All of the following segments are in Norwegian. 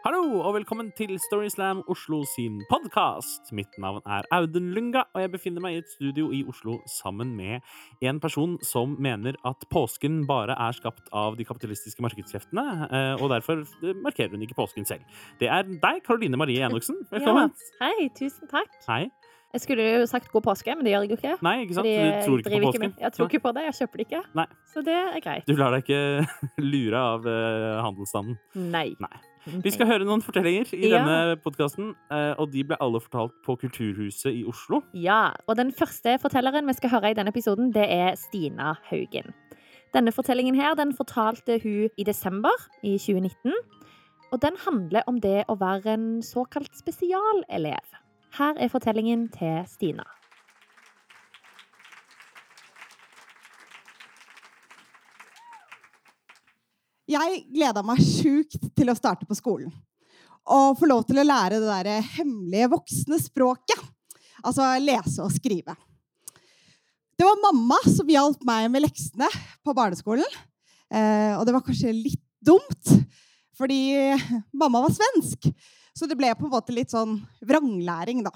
Hallo og velkommen til Storyslam Oslo sin podkast. Mitt navn er Audun Lunga, og jeg befinner meg i et studio i Oslo sammen med en person som mener at påsken bare er skapt av de kapitalistiske markedskreftene, eh, og derfor markerer hun ikke påsken selv. Det er deg, Karoline Marie Enoksen. Velkommen. Ja, hei, tusen takk. Hei. Jeg skulle jo sagt god påske, men det gjør jeg jo ikke. Nei, ikke sant? Du tror ikke på påsken? med- Jeg tror ikke på det, jeg kjøper det ikke. Nei. Så det er greit. Du lar deg ikke lure av eh, handelsstanden. Nei. Nei. Vi skal høre noen fortellinger i Ja. denne podkasten, og de ble alle fortalt på Kulturhuset i Oslo. Ja, og den første fortelleren vi skal høre i denne episoden, det er Stina Haugen. Denne fortellingen her, den fortalte hun i desember i 2019. Og den handler om det å være en såkalt spesialelev. Her er fortellingen til Stina. Jeg gleda meg sjukt til å starte på skolen. Og få lov til å lære det der hemmelige voksne språket. Altså lese og skrive. Det var mamma som hjalp meg med leksene på barneskolen. Eh, og det var kanskje litt dumt, fordi mamma var svensk. Så det ble på en måte litt sånn vranglæring, da.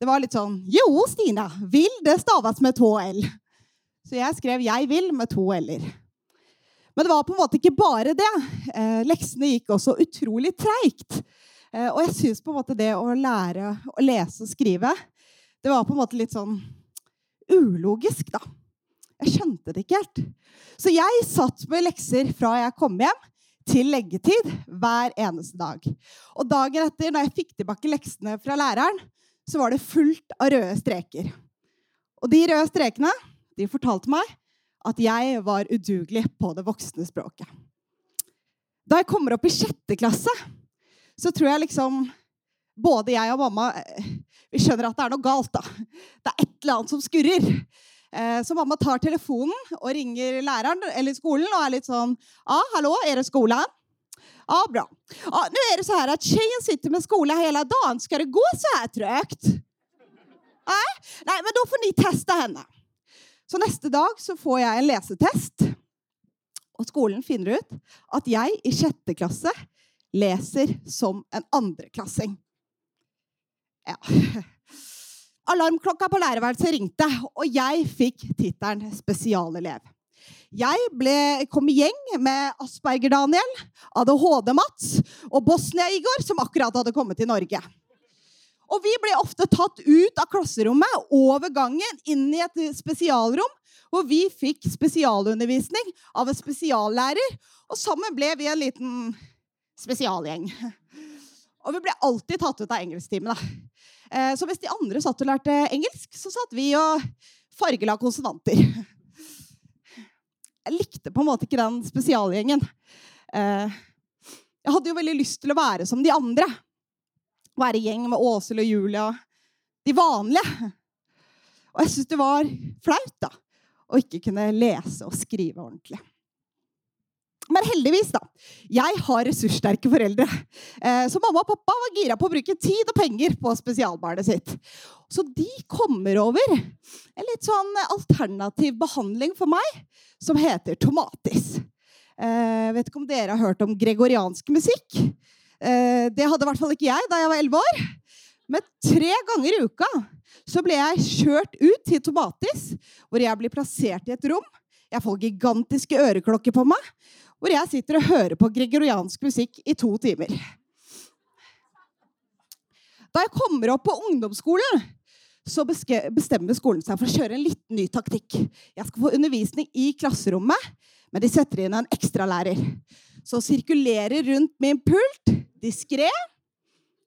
Det var litt sånn Jo, Stina. Vil det staves med to l. Så jeg skrev 'jeg vil' med to l-er. Men det var på en måte ikke bare det. Eh, leksene gikk også utrolig treigt. Eh, og jeg syns på en måte det å lære å lese og skrive, det var på en måte litt sånn ulogisk, da. Jeg skjønte det ikke helt. Så jeg satt med lekser fra jeg kom hjem, til leggetid hver eneste dag. Og dagen etter, når jeg fikk tilbake leksene fra læreren, så var det fullt av røde streker. Og de røde strekene, de fortalte meg at jeg var udugelig på det voksne språket. Da jeg kommer opp i sjette klasse, så tror jeg liksom både jeg og mamma eh, vi skjønner at det er noe galt. da. Det er et eller annet som skurrer. Eh, Så mamma tar telefonen og ringer læreren eller skolen og er litt sånn Ja, hallo, er det skolen? Ja, bra. Ah, nå er det så her at tjejen sitter med skole hele dagen. Skal det gå så her trøgt? Nei? Nei, men da får ni teste henne. Så neste dag så får jeg en lesetest, og skolen finner ut at jeg i sjette klasse leser som en andreklassing. Ja. Alarmklokka på lærerværelset ringte, og jeg fikk tittelen spesialelev. Jeg ble, kom i gjeng med Asperger-Daniel, ADHD-Mats og Bosnia-Igor, som akkurat hadde kommet til Norge. Og vi ble ofte tatt ut av klasserommet, over gangen, inn i et spesialrom, hvor vi fikk spesialundervisning av en spesiallærer. Og sammen ble vi en liten spesialgjeng. Og vi ble alltid tatt ut av engelsktimen. da. Eh, Så hvis de andre satt og lærte engelsk, så satt vi og fargela konsonanter. Jeg likte på en måte ikke den spesialgjengen. Eh, Jeg hadde jo veldig lyst til å være som de andre. Være i gjeng med Åshild og Julia. De vanlige. Og jeg syntes det var flaut da, å ikke kunne lese og skrive ordentlig. Men heldigvis, da. Jeg har ressurssterke foreldre. Eh, Så mamma og pappa var gira på å bruke tid og penger på spesialbarnet sitt. Så de kommer over en litt sånn alternativ behandling for meg som heter tomatis. Jeg vet ikke om dere har hørt om gregoriansk musikk? Eh, det hadde i hvert fall ikke jeg da jeg var elleve år. Men tre ganger i uka så ble jeg kjørt ut til Tomatis, hvor jeg blir plassert i et rom. Jeg får gigantiske øreklokker på meg, hvor jeg sitter og hører på gregoriansk musikk i to timer. Da jeg kommer opp på ungdomsskolen, så bestemmer skolen seg for å kjøre en liten ny taktikk. Jeg skal få undervisning i klasserommet, men de setter inn en ekstralærer. Så sirkulerer rundt min pult, diskré,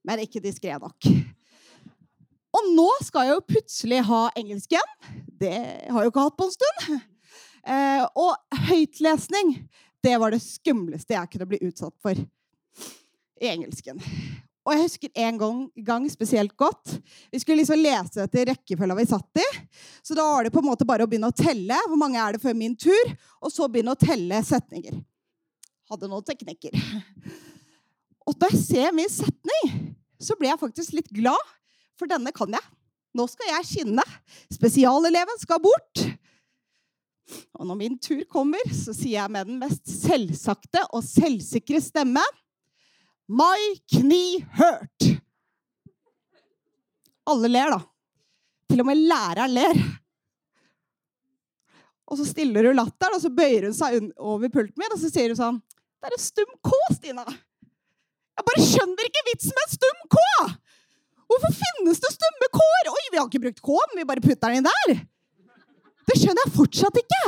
men ikke diskré nok. Og nå skal jeg jo plutselig ha engelsk igjen. Det har jeg jo ikke hatt på en stund. Eh, og høytlesning, det var det skumleste jeg kunne bli utsatt for i engelsken. Og jeg husker en gang, gang spesielt godt. Vi skulle liksom lese etter rekkefølga vi satt i. Så da var det på en måte bare å begynne å telle. Hvor mange er det før min tur? Og så begynne å telle setninger. Hadde noen teknikker. Og da jeg ser min setning, så blir jeg faktisk litt glad. For denne kan jeg. Nå skal jeg skinne. Spesialeleven skal bort. Og når min tur kommer, så sier jeg med den mest selvsagte og selvsikre stemme My knee hurt. Alle ler, da. Til og med læreren ler. Og så stiller hun latteren, og så bøyer hun seg over pulten min og så sier hun sånn Det er en stum K, Stina. Jeg bare skjønner ikke vitsen med en stum K! Hvorfor finnes det stumme K-er? Oi, vi har ikke brukt K-en, vi bare putter den inn der. Det skjønner jeg fortsatt ikke.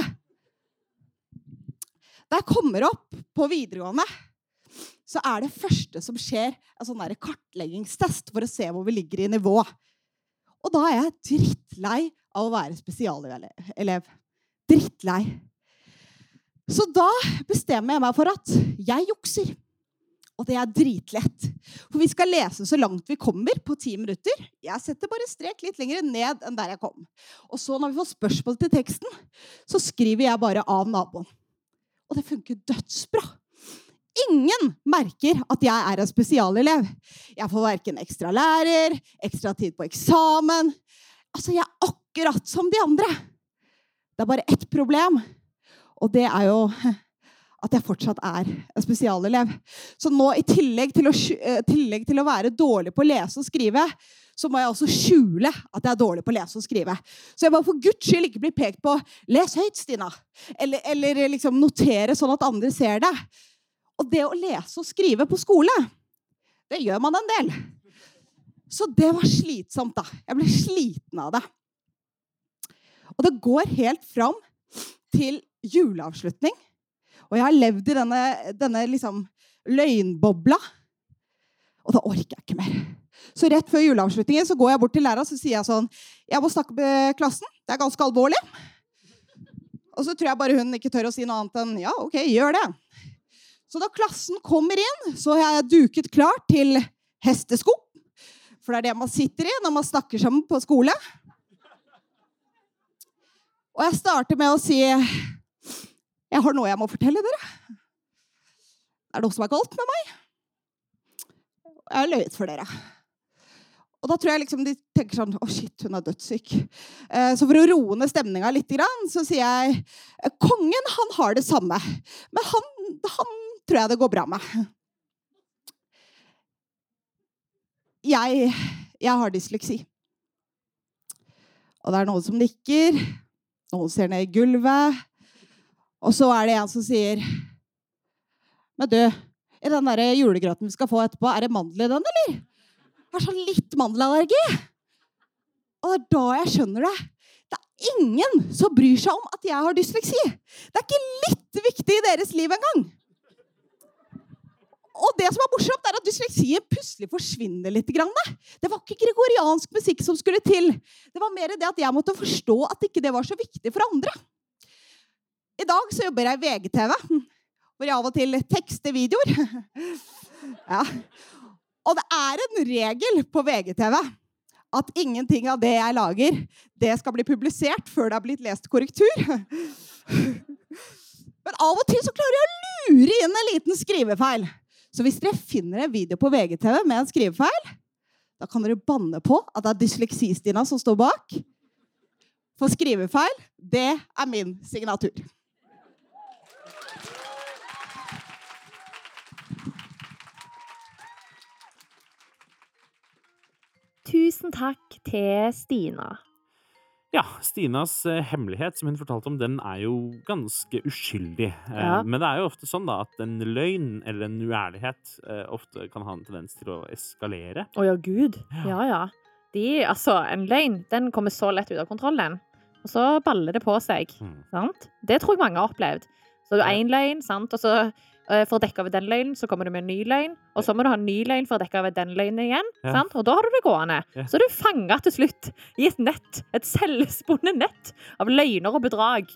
Da jeg kommer opp på videregående, så er det første som skjer, en sånn kartleggingstest for å se hvor vi ligger i nivå. Og da er jeg drittlei av å være spesialelev. Drittlei. Så da bestemmer jeg meg for at jeg jukser. Og det er dritlett. For vi skal lese så langt vi kommer på ti minutter. Jeg setter bare strek litt lenger ned enn der jeg kom. Og så når vi får spørsmål til teksten, så skriver jeg bare av naboen. Og det funker dødsbra. Ingen merker at jeg er en spesialelev. Jeg får verken ekstra lærer, ekstra tid på eksamen. Altså, jeg er akkurat som de andre. Det er bare ett problem, og det er jo at jeg fortsatt er en spesialelev. Så nå, i tillegg til, å, eh, tillegg til å være dårlig på å lese og skrive, så må jeg også skjule at jeg er dårlig på å lese og skrive. Så jeg må for guds skyld ikke bli pekt på 'les høyt, Stina', eller, eller liksom notere sånn at andre ser det. Og det å lese og skrive på skole, det gjør man en del. Så det var slitsomt, da. Jeg ble sliten av det. Og det går helt fram til juleavslutning. Og jeg har levd i denne, denne liksom løgnbobla. Og da orker jeg ikke mer. Så rett før juleavslutningen så går jeg bort til læreren så sier jeg sånn Jeg må snakke med klassen. Det er ganske alvorlig. Og så tror jeg bare hun ikke tør å si noe annet enn ja, ok, gjør det. Så da klassen kommer inn, så har jeg duket klart til hestesko. For det er det man sitter i når man snakker sammen på skole. Og jeg starter med å si jeg har noe jeg må fortelle dere. Det er noe som er galt med meg. Jeg har løyet for dere. Og da tror jeg liksom de tenker sånn Å, shit, hun er dødssyk. Eh, så for å roe ned stemninga litt, så sier jeg Kongen, han har det samme. Men han, han tror jeg det går bra med. Jeg, jeg har dysleksi. Og det er noen som nikker. Noen ser ned i gulvet. Og så er det en som sier Men du, i den der julegrøten vi skal få etterpå, er det mandel i den, eller? Jeg har sånn litt mandelallergi. Og det er da jeg skjønner det. Det er ingen som bryr seg om at jeg har dysleksi. Det er ikke litt viktig i deres liv engang. Og det som er morsomt, er at dysleksien plutselig forsvinner litt. Det var ikke gregoriansk musikk som skulle til. Det var mer det at jeg måtte forstå at ikke det var så viktig for andre. I dag så jobber jeg i VGTV, hvor jeg av og til tekster videoer. Ja. Og det er en regel på VGTV at ingenting av det jeg lager, det skal bli publisert før det har blitt lest korrektur. Men av og til så klarer jeg å lure inn en liten skrivefeil. Så hvis dere finner en video på VGTV med en skrivefeil, da kan dere banne på at det er Dysleksi-Stina som står bak. For skrivefeil, det er min signatur. Tusen takk til Stina. Ja, Stinas eh, hemmelighet, som hun fortalte om, den er jo ganske uskyldig. Eh, Ja. Men det er jo ofte sånn da, at en løgn eller en uærlighet eh, ofte kan ha en tendens til å eskalere. Å ja, gud. Ja. Ja. De, altså, en løgn den kommer så lett ut av kontrollen. Og så baller det på seg. Mm. Sant? Det tror jeg mange har opplevd. Så du har én løgn, sant? og så for å dekke over den løgnen, så kommer du med en ny løgn. Og så må du ha en ny løgn for å dekke over den løgnen igjen. Ja. Sant? Og da har du det gående. Ja. Så er du fanga til slutt i et nett. Et selvspunnet nett av løgner og bedrag.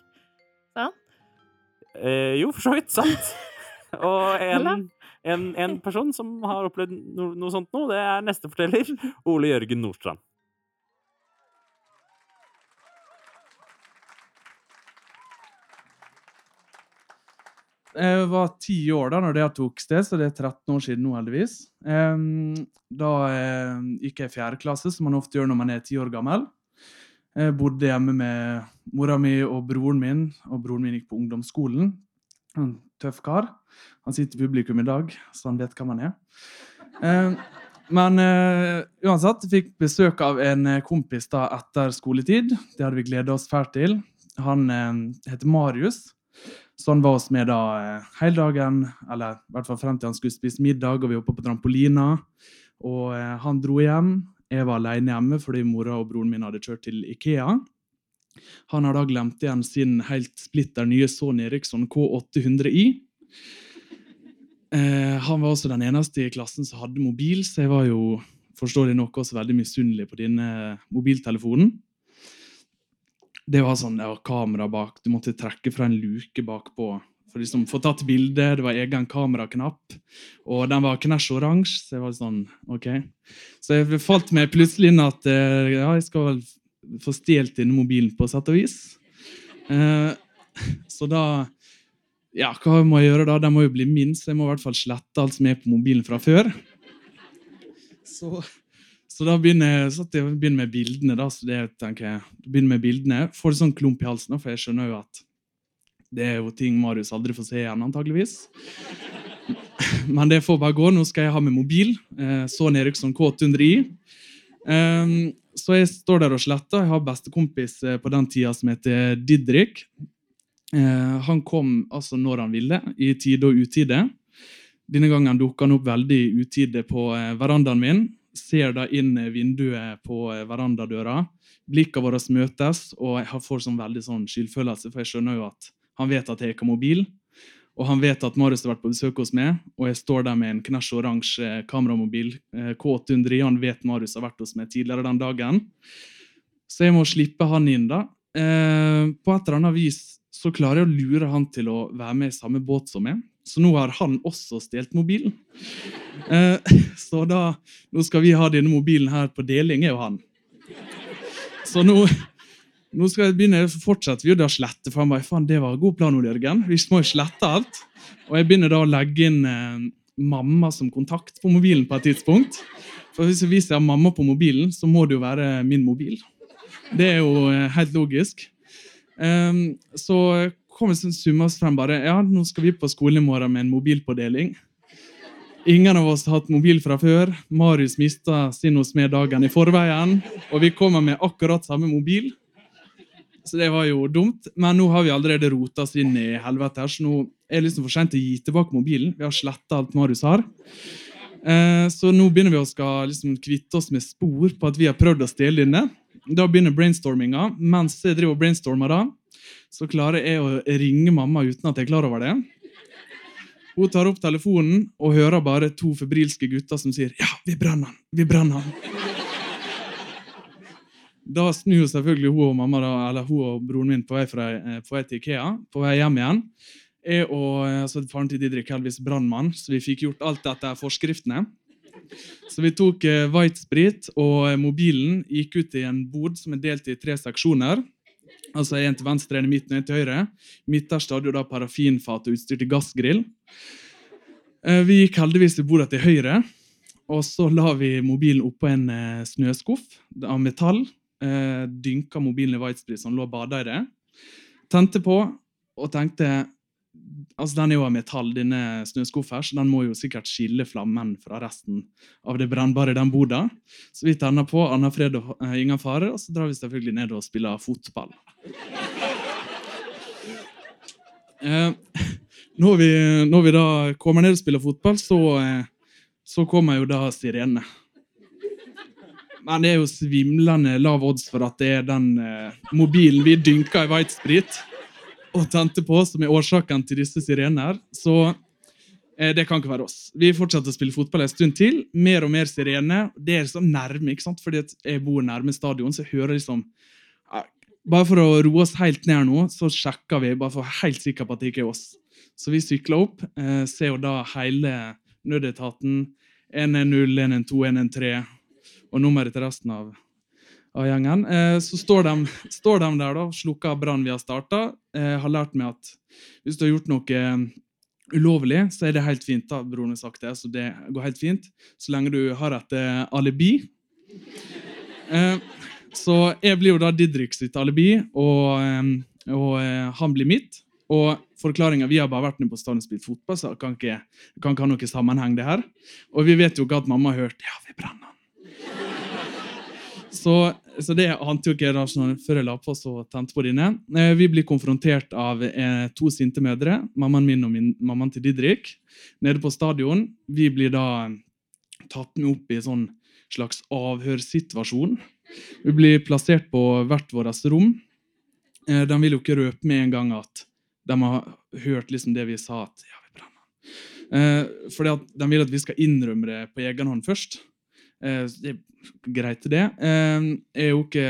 Eh, jo, for så vidt sant. Og en, en, en person som har opplevd no, noe sånt nå, det er neste forteller, Ole Jørgen Nordstrand. Jeg var ti år da når det tok sted, så det er 13 år siden nå, heldigvis. Da eh, gikk jeg i fjerde klasse, som man ofte gjør når man er ti år gammel. Jeg bodde hjemme med mora mi og broren min, og broren min gikk på ungdomsskolen. En tøff kar. Han sitter i publikum i dag, så han vet hvem han er. Eh, men eh, uansett, fikk besøk av en eh, kompis da etter skoletid. Det hadde vi gleda oss fælt til. Han eh, heter Marius. Så han var oss med da eh, hele dagen, eller i hvert fall frem til han skulle spise middag, og vi oppe på trampolina. Og eh, han dro hjem. Jeg var alene hjemme fordi mora og broren min hadde kjørt til Ikea. Han har da glemt igjen sin helt splitter nye Sony Eriksson K800i. Eh, han var også den eneste i klassen som hadde mobil, så jeg var jo forståelig nok også veldig misunnelig på denne mobiltelefonen. Det var sånn, var kamera bak, du måtte trekke fra en luke bakpå for liksom få tatt bilde. Det var egen kameraknapp, og den var knæsj oransje. Så jeg var sånn, ok. Så jeg falt meg plutselig inn at eh, ja, jeg skal vel få stjålet denne mobilen på sett og vis. Eh, så da Ja, hva må jeg gjøre da? Den må jo bli min, så jeg må i hvert fall slette alt som er på mobilen fra før. Så, så da begynner jeg, jeg begynner med bildene. da, så det tenker jeg, begynner med bildene, Får sånn klump i halsen, for jeg skjønner jo at det er jo ting Marius aldri får se igjen, antageligvis. Men det får bare gå. Nå skal jeg ha med mobil. Eh, Sony Eriksson K800i. Um, så jeg står der og sletter. Jeg har bestekompis eh, på den tida som heter Didrik. Eh, han kom altså når han ville, i tide og utide. Denne gangen dukka han opp veldig utide på eh, verandaen min. Ser da inn vinduet på eh, verandadøra. Blikkene våre møtes, og jeg får sånn veldig sånn skyldfølelse, for jeg skjønner jo at han vet at jeg ikke har mobil. Og han vet at Marius har vært på besøk hos meg, og jeg står der med en knæsj oransje kameramobil. eh, K800 Han vet Marius har vært hos meg tidligere den dagen. Så jeg må slippe han inn, da. Eh, på et eller annet vis så klarer jeg å lure han til å være med i samme båt som meg. Så nå har han også stjålet mobilen. Eh, så da Nå skal vi ha denne mobilen her på deling, er jo han. Så nå nå skal jeg begynne, fortsetter vi å slette. for han bare, faen, Det var en god plan, Ole Jørgen. Vi må jo slette alt. Og jeg begynner da å legge inn eh, mamma som kontakt på mobilen på et tidspunkt. For hvis jeg viser mamma på mobilen, så må det jo være min mobil. Det er jo eh, helt logisk. Um, så kom vi summa oss frem bare ja, nå skal vi på skolen i morgen med en mobilpådeling. Ingen av oss har hatt mobil fra før. Marius mista sin hos meg dagen i forveien. Og vi kommer med akkurat samme mobil. Så det var jo dumt. Men nå har vi allerede rota oss inn i helvete, her, så nå er det liksom for sent å gi tilbake mobilen. Vi har sletta alt Marius har. Eh, så nå begynner vi å skal liksom kvitte oss med spor på at vi har prøvd å stjele denne. Da begynner brainstorminga. Mens jeg driver og brainstormer, da, så klarer jeg å ringe mamma uten at jeg er klar over det. Hun tar opp telefonen og hører bare to febrilske gutter som sier 'Ja, vi brenner han! Vi brenner han!' Da snur selvfølgelig hun og mamma eller hun og broren min på vei, fra, eh, på vei til Ikea, på vei hjem igjen. Jeg og altså, Faren til Didrik heldigvis brannmann, så vi fikk gjort alt etter forskriftene. Så vi tok eh, white sprit, og eh, mobilen gikk ut i en bod som er delt i tre seksjoner. Altså En til venstre, en i midten og en til høyre. Midterst hadde jo da parafinfat og utstyr til gassgrill. Eh, vi gikk heldigvis til bordet til høyre, og så la vi mobilen oppå en eh, snøskuff av metall. Eh, dynka mobilen i whitesprit som lå og bada i det. Tente på og tenkte Altså, Den er jo av metall, denne snøskuffa, så den må jo sikkert skille flammen fra resten av det brennbare den den boda. Så vi tenner på Anna fred og uh, ingen fare, og så drar vi selvfølgelig ned og spiller fotball. Uh, når, vi, når vi da kommer ned og spiller fotball, så, uh, så kommer jo da sirenene. Men det er jo svimlende lav odds for at det er den eh, mobilen vi dynker i white sprit og tente på, som er årsaken til disse sirener. Så eh, det kan ikke være oss. Vi fortsetter å spille fotball en stund til. Mer og mer sirene. Det er liksom nærme, ikke sant? fordi jeg bor nærme stadion, så jeg hører liksom Bare for å roe oss helt ned nå, så sjekker vi, bare for å være helt sikker på at det ikke er oss. Så vi sykler opp, eh, ser jo da hele nødetaten. 110, 112, 113 og nummeret til resten av, av gjengen. Eh, så står de, står de der, da, slukker brannen vi har starta. Eh, har lært meg at hvis du har gjort noe ulovlig, så er det helt fint. da, broren har sagt det, så det går helt fint, Så lenge du har et eh, alibi. Eh, så jeg blir jo da Didrik sitt alibi, og, eh, og eh, han blir mitt. Og forklaringa Vi har bare vært nede på stadion og spilt fotball, så kan ikke, kan ikke ha noe sammenheng, det her. Og vi vet jo ikke at mamma har hørt Ja, vi brenner. Så, så det ante jo ikke jeg før jeg la på så tente på denne. Eh, vi blir konfrontert av eh, to sinte mødre, mammaen min og min, mammaen til Didrik, nede på stadion. Vi blir da tatt med opp i en sånn slags avhørssituasjon. Vi blir plassert på hvert vårt rom. Eh, de vil jo ikke røpe med en gang at de har hørt liksom det vi sa. at ja, vi. Eh, fordi at De vil at vi skal innrømme det på egen hånd først. Eh, det er greit, det. Eh, jeg er jo ikke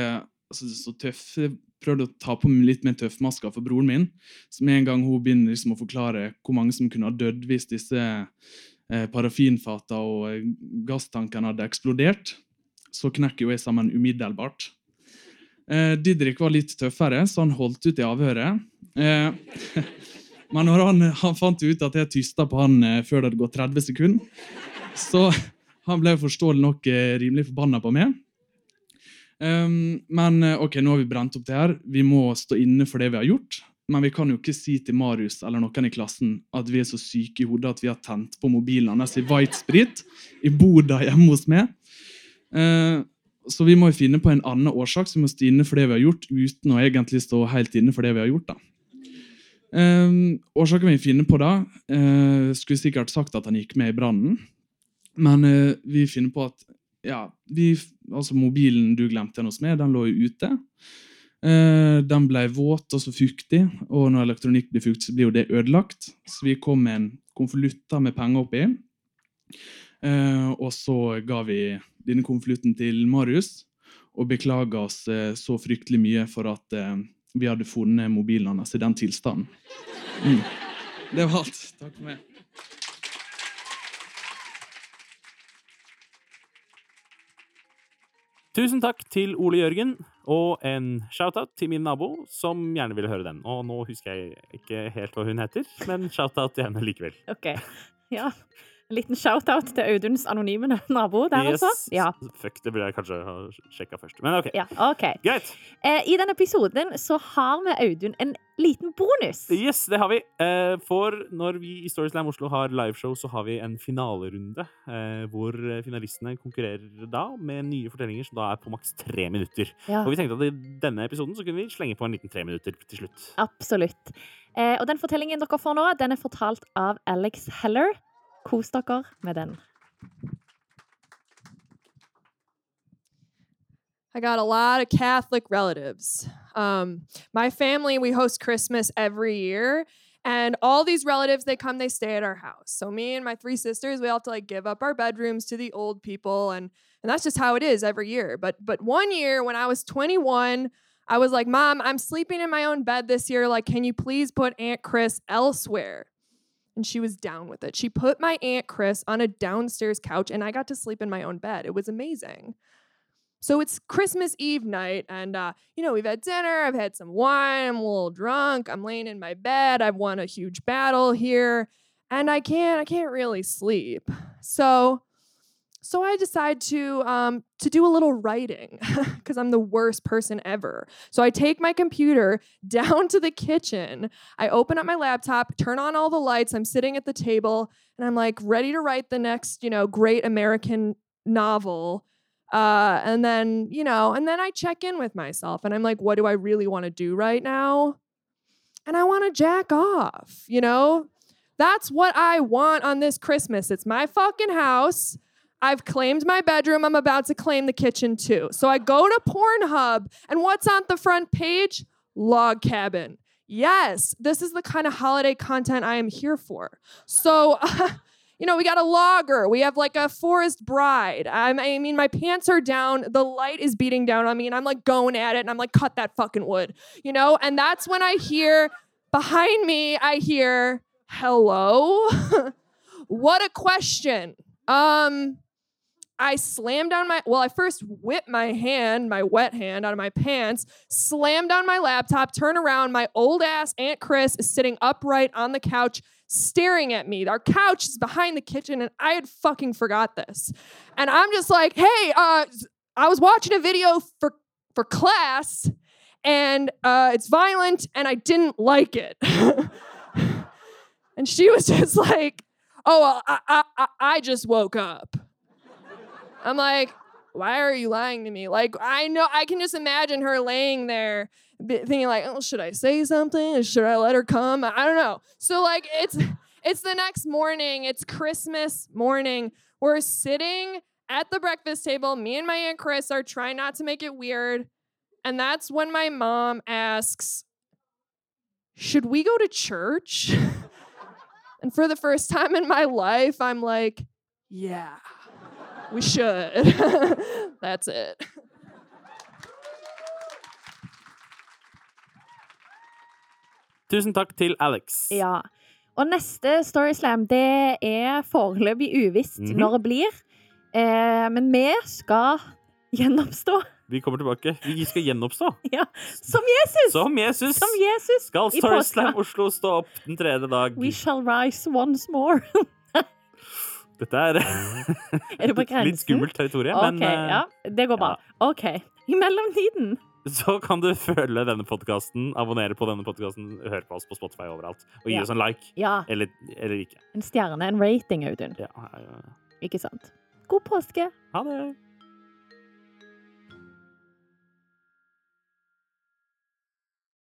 altså, så tøff. Jeg prøvde å ta på litt mer tøffmasker for broren min. Så med en gang hun begynner liksom å forklare hvor mange som kunne ha dødd hvis disse eh, parafinfata og eh, gasstankene hadde eksplodert, så knekker jo jeg sammen umiddelbart. Eh, Didrik var litt tøffere, så han holdt ut i avhøret. Eh, men når han, han, fant ut at jeg tysta på han før det hadde gått 30 sekunder, så han ble forståelig nok eh, rimelig forbanna på meg. Um, men eh, ok, nå har vi brent opp det her. Vi må stå inne for det vi har gjort. Men vi kan jo ikke si til Marius eller noen i klassen at vi er så syke i hodet at vi har tent på mobilen hans i whitesprit i boda hjemme hos meg. Uh, så vi må jo finne på en annen årsak, så vi må stå inne for det vi har gjort, uten å egentlig stå helt inne for det vi har gjort. Um, årsaken vi finner på da, uh, skulle sikkert sagt at han gikk med i brannen. Men uh, vi finner på at ja, vi, altså mobilen du glemte hos meg, den lå jo ute. Uh, den ble våt og så fuktig, og når elektronikk blir fuktig, så blir jo det ødelagt. Så vi kom med en konvolutter med penger oppi. Uh, og så ga vi denne konvolutten til Marius og beklaga oss uh, så fryktelig mye for at vi hadde funnet mobilen hans i den tilstanden. Mm. Det var alt. Takk for meg. Tusen takk til Ole Jørgen, og en shout-out til min nabo, som gjerne ville høre den. Og nå husker jeg ikke helt hva hun heter, men shout-out til henne likevel. Ok, ja. En liten shout-out til Auduns anonyme nabo der, yes. altså. Ja. Fuck, det burde jeg kanskje ha sjekka først. Men OK. ja, okay. Greit. Eh, I denne episoden så har vi Audun en liten bonus. Yes, det har vi. Eh, for når vi i Storyslam Oslo har liveshow, så har vi en finalerunde eh, hvor finalistene konkurrerer da med nye fortellinger som da er på maks tre minutter. Ja, Og vi tenkte at i denne episoden så kunne vi slenge på en liten tre minutter til slutt. absolutt. Eh, og den fortellingen dere får nå, den er fortalt av Alex Heller. Kos dere med den. I got a lot of Catholic relatives. Um, my family, we host Christmas every year. And all these relatives, they come, they stay at our house. So me and my three sisters, we all have to like give up our bedrooms to the old people. And, and that's just how it is every year. But, but one year when I was 21, I was like, Mom, I'm sleeping in my own bed this year. Like, can you please put Aunt Chris elsewhere? And she was down with it. She put my Aunt Chris on a downstairs couch, and I got to sleep in my own bed. It was amazing. So it's Christmas Eve night, and uh, you know, we've had dinner, I've had some wine, I'm a little drunk, I'm laying in my bed, I've won a huge battle here, and I can't, I can't really sleep. So so I decide to um, to do a little writing because I'm the worst person ever. So I take my computer down to the kitchen. I open up my laptop, turn on all the lights. I'm sitting at the table, and I'm like ready to write the next, you know, great American novel. Uh, and then, you know, and then I check in with myself, and I'm like, what do I really want to do right now? And I want to jack off. You know, that's what I want on this Christmas. It's my fucking house. I've claimed my bedroom. I'm about to claim the kitchen too. So I go to Pornhub, and what's on the front page? Log cabin. Yes, this is the kind of holiday content I am here for. So, you know, we got a logger. We have like a forest bride. I'm, I mean, my pants are down. The light is beating down on me, and I'm like going at it, and I'm like, cut that fucking wood, you know? And that's when I hear behind me, I hear, hello? what a question. Um, I slammed down my, well, I first whipped my hand, my wet hand out of my pants, slammed down my laptop, turn around. My old ass Aunt Chris is sitting upright on the couch, staring at me. Our couch is behind the kitchen, and I had fucking forgot this. And I'm just like, hey, uh, I was watching a video for, for class, and uh, it's violent, and I didn't like it. and she was just like, "Oh, well, I, I, I, I just woke up." I'm like, "Why are you lying to me?" Like, I know I can just imagine her laying there, thinking like, "Oh, should I say something? Should I let her come?" I don't know. So like, it's it's the next morning. It's Christmas morning. We're sitting at the breakfast table. Me and my aunt Chris are trying not to make it weird. And that's when my mom asks, Should we go to church? and for the first time in my life, I'm like, Yeah, we should. that's it. Tusen takk til Alex. Ja. Og neste Storyslam, det er foreløpig uvisst Mhm. når det blir. Eh, men vi skal gjenoppstå. Vi kommer tilbake. Vi skal gjenoppstå. Som Jesus! Som Jesus Som Jesus! skal Storyslam. Oslo stå opp den tredje dag. We shall rise once more. Dette er Er det litt skummelt territorium, OK, men eh, ja. Det går bra. OK. I mellomtiden så kan du følge denne podkasten, abonnere på denne podkasten, høre på oss på Spotify overalt, og gi Ja. oss en like. Ja, Eller, eller ikke. en stjerne, en rating, Audun. Ja, ja. Ikke sant? God påske! ha det.